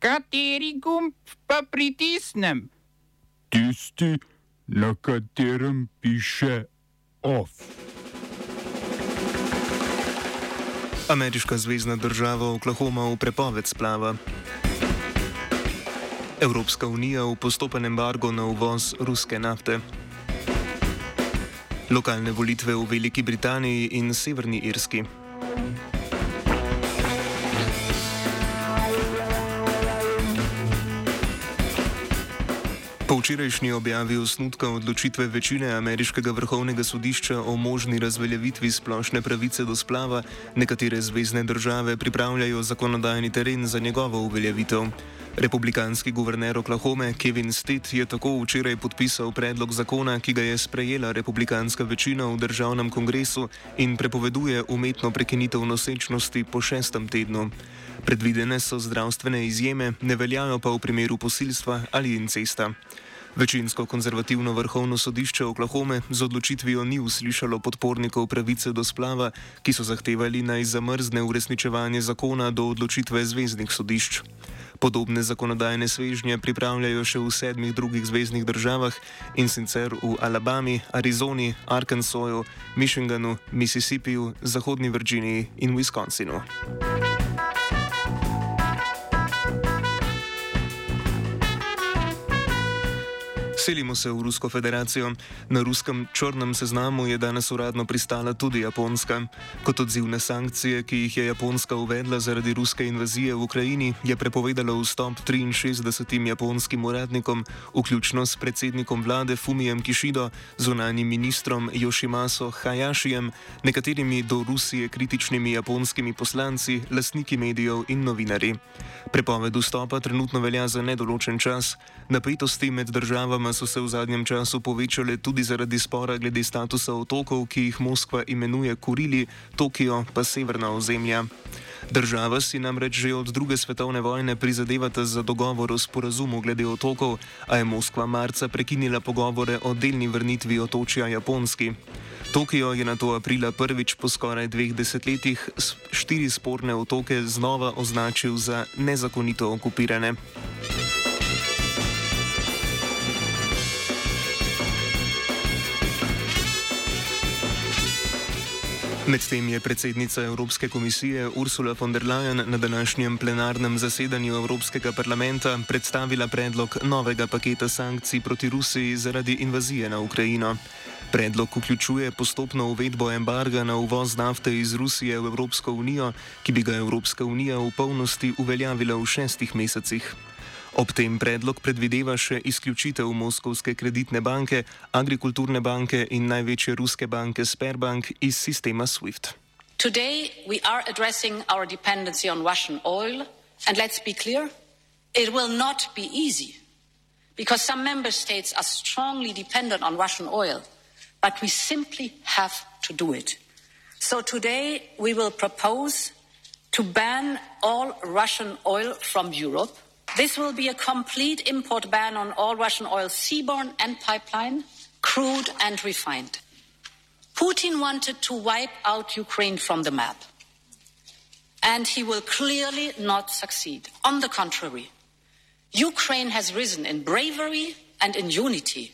Kateri gumb pa pritisnem? Tisti, na katerem piše OF. Ameriška zvezdna država Oklahoma v prepoved splava. Evropska unija v postopen embargo na uvoz ruske nafte. Lokalne volitve v Veliki Britaniji in Severni Irski. Po včerajšnji objavi osnutka odločitve večine ameriškega vrhovnega sodišča o možni razveljavitvi splošne pravice do splava, nekatere zvezdne države pripravljajo zakonodajni teren za njegovo uveljavitev. Republikanski guverner Oklahome Kevin Stitt je tako včeraj podpisal predlog zakona, ki ga je sprejela republikanska večina v državnem kongresu in prepoveduje umetno prekinitev nosečnosti po šestem tednu. Predvidene so zdravstvene izjeme, ne veljajo pa v primeru posilstva ali incesta. Večinsko konzervativno vrhovno sodišče Oklahome z odločitvijo ni uslišalo podpornikov pravice do splava, ki so zahtevali naj zamrzne uresničevanje zakona do odločitve zvezdnih sodišč. Podobne zakonodajne svežnje pripravljajo še v sedmih drugih zvezdnih državah in sicer v Alabami, Arizoni, Arkansasu, Michiganu, Mississippiju, Zahodni Virginiji in Wisconsinu. Selimo se v Rusko federacijo. Na ruskem črnem seznamu je danes uradno pristala tudi Japonska. Kot odziv na sankcije, ki jih je Japonska uvedla zaradi ruske invazije v Ukrajini, je prepovedala vstop 63 japonskim uradnikom, vključno s predsednikom vlade Fumijem Kishido, zunanjim ministrom Yoshimaso Hayashijem, nekaterimi do Rusije kritičnimi japonskimi poslanci, lastniki medijev in novinari. Prepoved vstopa trenutno velja za nedoločen čas. Napetosti med državama so se v zadnjem času povečale tudi zaradi spora glede statusa otokov, ki jih Moskva imenuje Kurili, Tokio pa severna ozemlja. Država si namreč že od druge svetovne vojne prizadevata za dogovor o sporazumu glede otokov, a je Moskva marca prekinila pogovore o delni vrnitvi otočja Japonski. Tokio je na to aprila prvič po skoraj dveh desetletjih štiri sporne otoke znova označil za nezakonito okupirane. Medtem je predsednica Evropske komisije Ursula von der Leyen na današnjem plenarnem zasedanju Evropskega parlamenta predstavila predlog novega paketa sankcij proti Rusiji zaradi invazije na Ukrajino. Predlog vključuje postopno uvedbo embarga na uvoz nafte iz Rusije v Evropsko unijo, ki bi ga Evropska unija v polnosti uveljavila v šestih mesecih. Ob tem predlog predvideva še izključitev Moskovske kreditne banke, agrikulturne banke in največje ruske banke Sperbank iz sistema SWIFT. Today we are addressing our dependency on Russian oil, and let's be clear, it will not be easy because some member states are strongly dependent on Russian oil, but we simply have to do it. So today we will propose to ban all Russian oil from Europe. This will be a complete import ban on all Russian oil, seaborne and pipeline, crude and refined. Putin wanted to wipe out Ukraine from the map. And he will clearly not succeed. On the contrary, Ukraine has risen in bravery and in unity.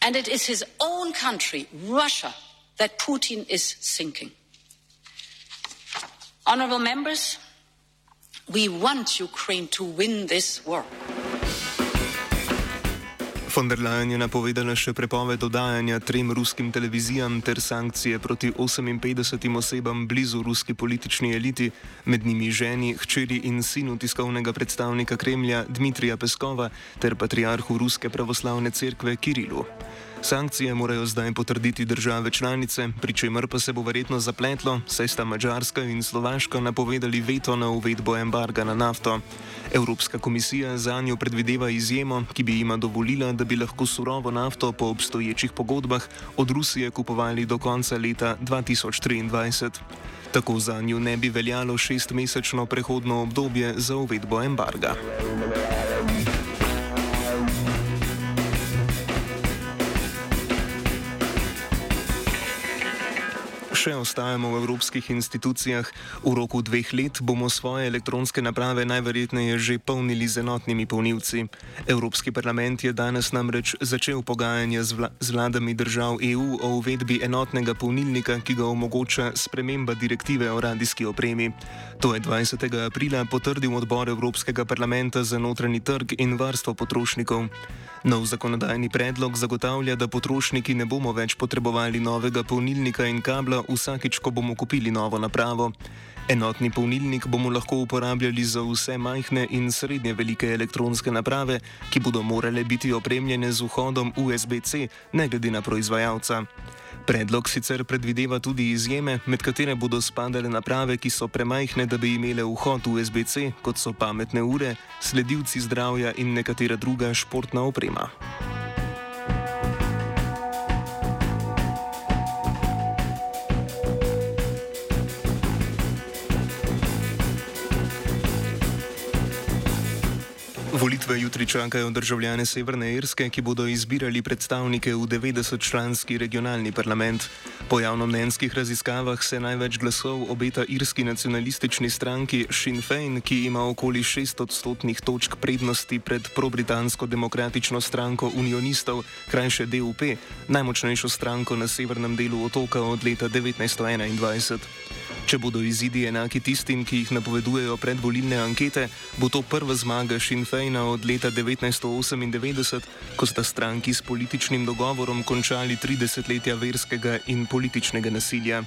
And it is his own country, Russia, that Putin is sinking. Honorable members, We want Ukraine to win this war. Von der Leyen je napovedala še prepoved dodajanja trem ruskim televizijam ter sankcije proti 58 osebam blizu ruski politični eliti, med njimi ženi, hčeri in sinu tiskovnega predstavnika Kremlja Dmitrija Peskova ter patriarhu Ruske pravoslavne cerkve Kirilu. Sankcije morajo zdaj potrditi države članice, pri čemer pa se bo verjetno zapletlo, saj sta Mačarska in Slovaška napovedali veto na uvedbo embarga na nafto. Evropska komisija za njo predvideva izjemo, ki bi jima dovolila, da bi lahko surovo nafto po obstoječih pogodbah od Rusije kupovali do konca leta 2023. Tako za njo ne bi veljalo šestmesečno prehodno obdobje za uvedbo embarga. Še ostajamo v evropskih institucijah. V roku dveh let bomo svoje elektronske naprave najverjetneje že polnili z enotnimi polnilci. Evropski parlament je danes namreč začel pogajanje z, vla z vladami držav EU o uvedbi enotnega polnilnika, ki ga omogoča sprememba direktive o radijski opremi. To je 20. aprila potrdil odbor Evropskega parlamenta za notranji trg in varstvo potrošnikov. Nov zakonodajni predlog zagotavlja, da potrošniki ne bomo več potrebovali novega polnilnika in kabla vsakič, ko bomo kupili novo napravo. Enotni polnilnik bomo lahko uporabljali za vse majhne in srednje velike elektronske naprave, ki bodo morale biti opremljene z vhodom USB-C, ne glede na proizvajalca. Predlog sicer predvideva tudi izjeme, med katere bodo spadale naprave, ki so premajhne, da bi imele vhod USB-C, kot so pametne ure, sledilci zdravja in nekatera druga športna oprema. Volitve jutri čakajo državljane Severne Irske, ki bodo izbirali predstavnike v 90-članski regionalni parlament. Po javnomnenjskih raziskavah se največ glasov obeta irski nacionalistični stranki Sinn Féin, ki ima okoli 6 odstotnih točk prednosti pred pro-britansko demokratično stranko unionistov, krajše DUP, najmočnejšo stranko na severnem delu otoka od leta 1921. Če bodo izidi enaki tistim, ki jih napovedujejo predvolilne ankete, bo to prva zmaga Sinn Feina od leta 1998, ko sta stranki s političnim dogovorom končali 30 letja verskega in političnega nasilja.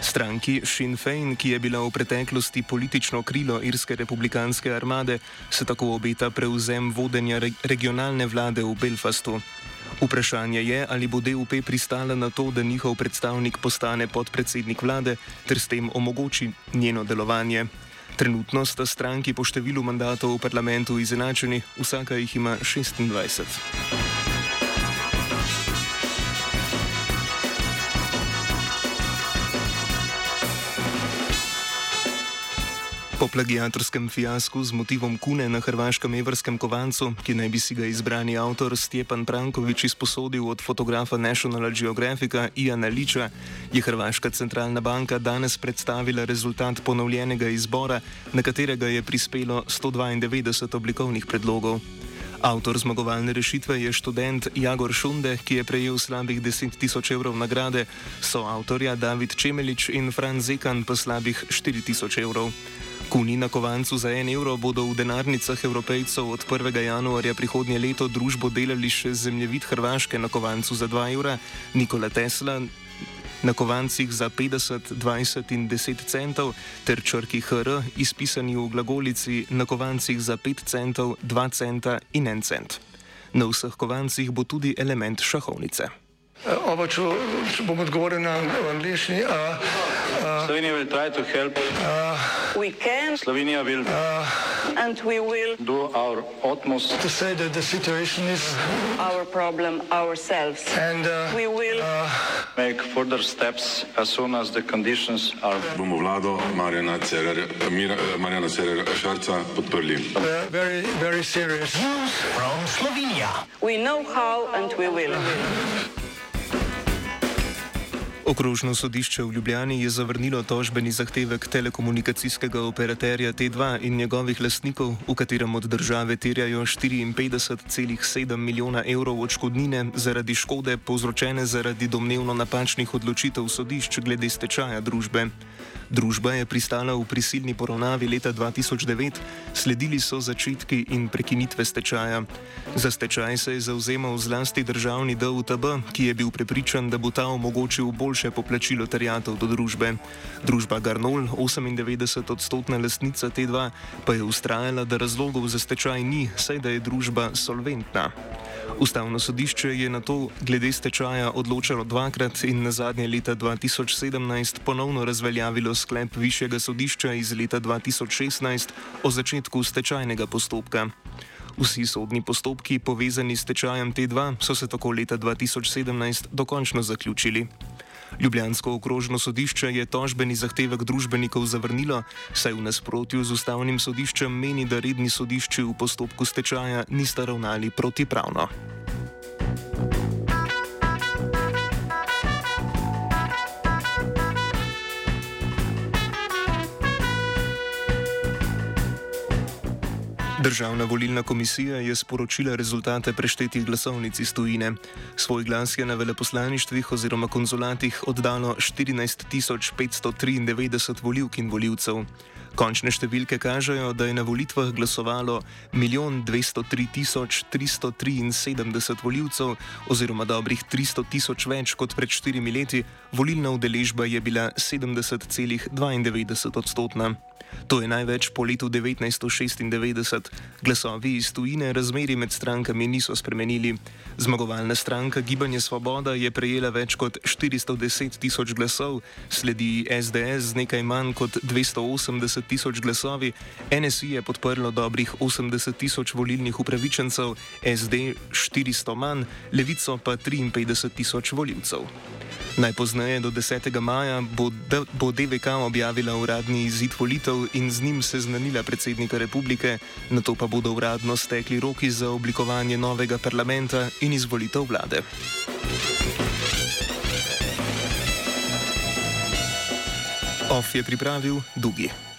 Stranki Sinn Fein, ki je bila v preteklosti politično krilo irske republikanske armade, se tako obeta prevzem vodenja re regionalne vlade v Belfastu. Vprašanje je, ali bo DUP pristala na to, da njihov predstavnik postane podpredsednik vlade ter s tem omogoči njeno delovanje. Trenutno sta stranki po številu mandatov v parlamentu izenačeni, vsaka jih ima 26. Po plagiatorskem fiasku z motivom kune na hrvaškem evrskem kovancu, ki naj bi si ga izbrani avtor Stjepan Prankovič izposodil od fotografa National Geographica Iana Liča, je Hrvaška centralna banka danes predstavila rezultat ponovljenega izbora, na katerega je prispelo 192 oblikovnih predlogov. Avtor zmagovalne rešitve je študent Jagor Šunde, ki je prejel slabih 10 tisoč evrov nagrade, so avtorja David Čemelič in Franz Zekan pa slabih 4 tisoč evrov. Kuni na kovancu za en evro bodo v denarnicah evropejcev od 1. januarja prihodnje leto družbo delali še zemljevid Hrvaške na kovancu za 2 evra, Nikola Tesla na kovancih za 50, 20 in 10 centov ter črki HR izpisani v glagolici na kovancih za 5 centov, 2 centa in 1 cent. Na vseh kovancih bo tudi element šahovnice. Oba, če, če bom odgovoril na angliški. Slovenija bo poskušala pomagati. Slovenija bo naredila svoj utmost, da bo rekla, da je situacija naš problem, sami. In da bomo naredili nadaljnje korake, as soon as the conditions are. Bomo vlado Marjana Cererja, Marjana Cererja Šarca podprli. Zelo, zelo resno. Slovenija. Vemo, kako in bomo. Okrožno sodišče v Ljubljani je zavrnilo tožbeni zahtevek telekomunikacijskega operaterja T2 in njegovih lastnikov, v katerem od države terjajo 54,7 milijona evrov odškodnine zaradi škode povzročene zaradi domnevno napačnih odločitev sodišč glede stečaja družbe. Družba je pristala v prisilni poravnavi leta 2009, sledili so začetki in prekinitve stečaja. Za stečaj se je zauzemal zlasti državni DUTB, ki je bil prepričan, da bo ta omogočil boljše poplačilo terjatov do družbe. Družba Garnol, 98-odstotna lastnica T2, pa je ustrajala, da razlogov za stečaj ni, saj da je družba solventna. Ustavno sodišče je na to glede stečaja odločalo dvakrat in na zadnje leta 2017 ponovno razveljavilo sklep Višjega sodišča iz leta 2016 o začetku stečajnega postopka. Vsi sodni postopki povezani s tečajem T2 so se tako leta 2017 dokončno zaključili. Ljubljansko okrožno sodišče je tožbeni zahtevek družbenikov zavrnilo, saj v nasprotju z ustavnim sodiščem meni, da redni sodišči v postopku stečaja nista ravnali protipravno. Državna volilna komisija je sporočila rezultate preštetih glasovnic iz tujine. Svoj glas je na veleposlaništvih oziroma konzulatih oddalo 14 593 voljivk in voljivcev. Končne številke kažejo, da je na volitvah glasovalo 1 203 373 voljivcev, oziroma dobrih 300 tisoč več kot pred štirimi leti, volilna udeležba je bila 70,92 odstotna. To je največ po letu 1996. Glasovi iz tujine razmeri med strankami niso spremenili. Zmagovalna stranka Gibanje Svoboda je prejela več kot 410 tisoč glasov, sledi SDS z nekaj manj kot 280 tisoč glasovi, NSI je podprlo dobrih 80 tisoč volilnih upravičencev, SD 400 manj, Levico pa 53 tisoč voljivcev. Najpozneje do 10. maja bo, D bo DVK objavila uradni izid volitev in z njim seznanila predsednika republike, na to pa bodo uradno stekli roki za oblikovanje novega parlamenta in izvolitev vlade. OF je pripravil Dugi.